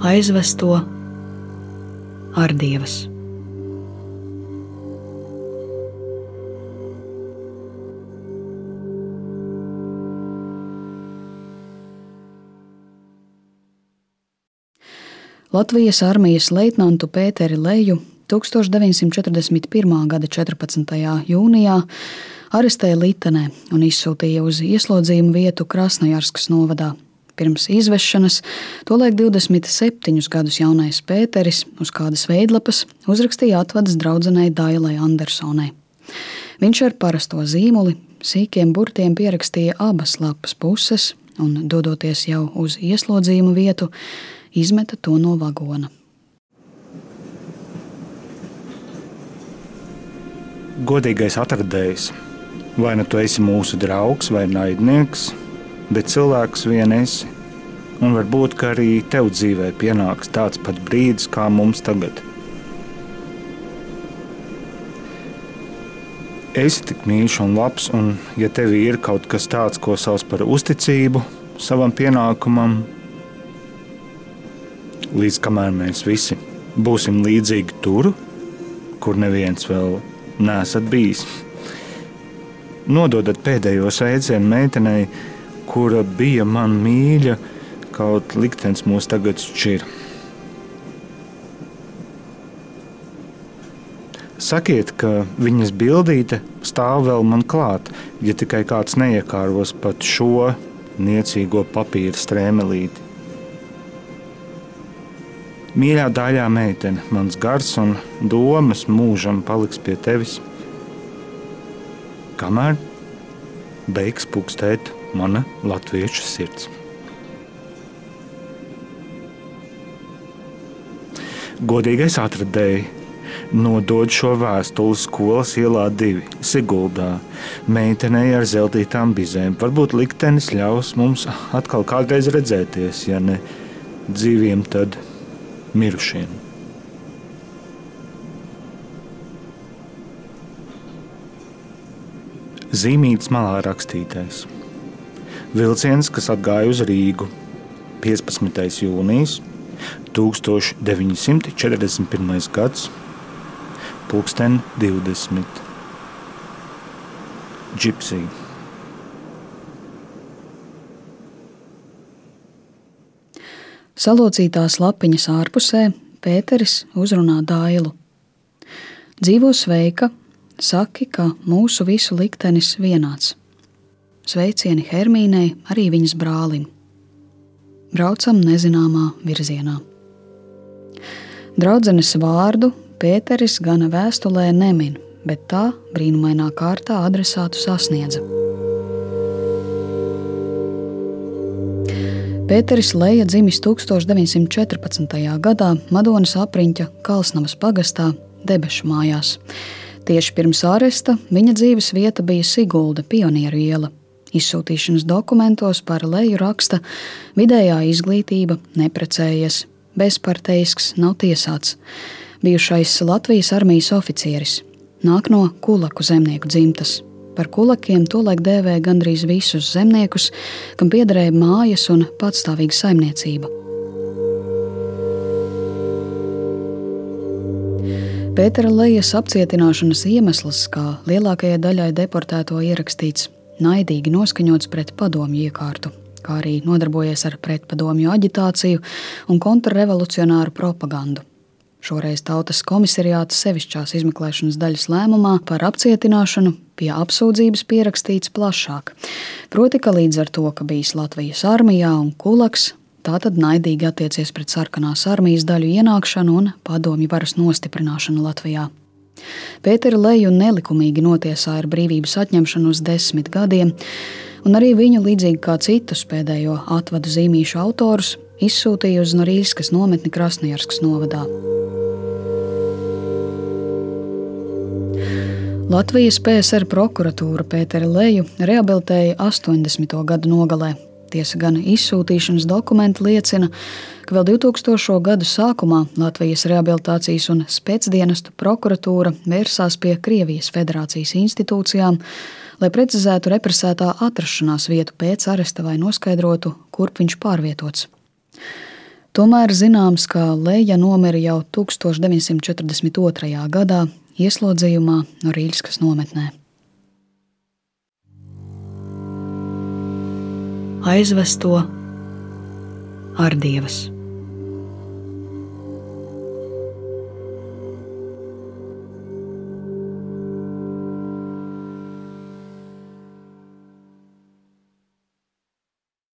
aizvesto ar dievas. Latvijas armijas leitnantu Pēteri Leju 1941. gada 14. jūnijā arestēja Litenē un izsūtīja uz ieslodzījumu vietu Krasnojarskas novadā. Pirms izvešanas, tolaik 27 gadus jaunais Pēteris uz kādas veidlapas uzrakstīja atvadas draudzenei Dailai Andersonai. Viņš ar parasto zīmoli sīkiem burtiem pierakstīja abas lapas puses un, dodoties jau uz ieslodzījumu vietu, izmeta to no vagona. Godīgais atradējs, vai nu tu esi mūsu draugs vai naidnieks, bet cilvēks vien esi. Un varbūt arī tev dzīvē pienāks tāds pat brīdis, kā mums tagad. Esi tik mīļš un labs, un ja tev ir kaut kas tāds, ko sauc par uzticību savam pienākumam, līdz kamēr mēs visi būsim līdzīgi tur, kur neviens vēl nesat bijis. Nododat pēdējo sveicienu meitenei, kura bija man mīļa, kaut liktenis mūs tagad šķir. Sakiet, ka viņas bildīte stāv vēl man klāt, ja tikai kāds neiekāros pat šo niecīgo papīra strēmelīti. Mīļā daļā meitene, mans gars un domas mūžam paliks pie tevis. Kamēr beigs pukstēt mana latviešu sirds. Godīgais atradēji nodod šo vēstuli skolas ielā divi Siguldā. Meitenei ar zeltītām bizēm. Varbūt liktenis ļaus mums atkal kādreiz redzēties, ja ne dzīviem, tad mirušiem. Zīmītas malā rakstītais. Vilciens, kas atgāja uz Rīgu 15. jūnijas 1941. gads, pulksten 20. Gypsy. Salocītās lapiņas ārpusē Pēteris uzrunā Dailu. Dzīvo sveika, saki, ka mūsu visu liktenis vienāds. Sveicieni Hermīnai, arī viņas brālim. Braucam nezināmā virzienā. Draudzenes vārdu Pēteris gana vēstulē nemin, bet tā brīnumainā kārtā adresātu sasniedza. Pēteris Leja dzimis 1914. gadā Madonas apriņķa Kalsnavas pagastā Debešu mājās. Tieši pirms āresta viņa dzīves vieta bija Sigulda pionieru iela. Izsūtīšanas dokumentos par leju raksta vidējā izglītība, neprecējies, bezparteisks, nav tiesāts. Bijušais Latvijas armijas oficieris, nāk no Kulaku zemnieku dzimtas. Par kulakiem tolaik dēvēja gandrīz visus zemniekus, kam piederēja mājas un patstāvīga saimniecība. Pētera Lejas apcietināšanas iemesls, kā lielākajai daļai deportēto ierakstīts, naidīgi noskaņots pret padomju iekārtu, kā arī nodarbojies ar pretpadomju aģitāciju un kontrrevolucionāru propagandu. Šoreiz tautas komisariāta sevišķās izmeklēšanas daļas lēmumā par apcietināšanu pie apsūdzības pierakstīts plašāk. Proti, ka līdz ar to, ka bijis Latvijas armijā un kulaks, tā tad naidīgi attiecies pret sarkanās armijas daļu ienākšanu un padomju varas nostiprināšanu Latvijā. Pēteri Leju nelikumīgi notiesāja ar brīvības atņemšanu uz desmit gadiem, un arī viņu, līdzīgi kā citus pēdējo atvadu zīmīšu autorus, izsūtīja uz Norīskas nometni Krasnojarskas novadā. Latvijas PSR prokuratūra Pēteri Leju rehabilitēja 80. gadu nogalē. Tiesa gan izsūtīšanas dokumenti liecina, ka vēl 2000. gadu sākumā Latvijas rehabilitācijas un spēcdienestu prokuratūra vērsās pie Krievijas federācijas institūcijām, lai precizētu represētā atrašanās vietu pēc aresta vai noskaidrotu, kurp viņš pārvietots. Tomēr zināms, ka Leja nomira jau 1942. gadā ieslodzījumā no Rīļskas nometnē. Aizvesto ar dievas.